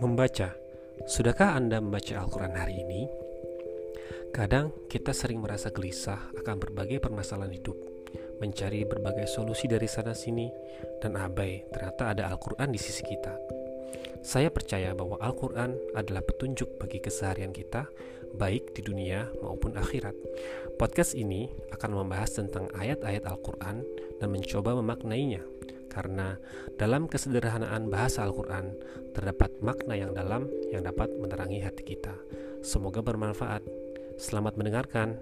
Membaca, sudahkah Anda membaca Al-Quran hari ini? Kadang kita sering merasa gelisah akan berbagai permasalahan hidup, mencari berbagai solusi dari sana-sini, dan abai ternyata ada Al-Quran di sisi kita. Saya percaya bahwa Al-Quran adalah petunjuk bagi keseharian kita, baik di dunia maupun akhirat. Podcast ini akan membahas tentang ayat-ayat Al-Quran dan mencoba memaknainya karena dalam kesederhanaan bahasa Al-Quran terdapat makna yang dalam yang dapat menerangi hati kita. Semoga bermanfaat. Selamat mendengarkan.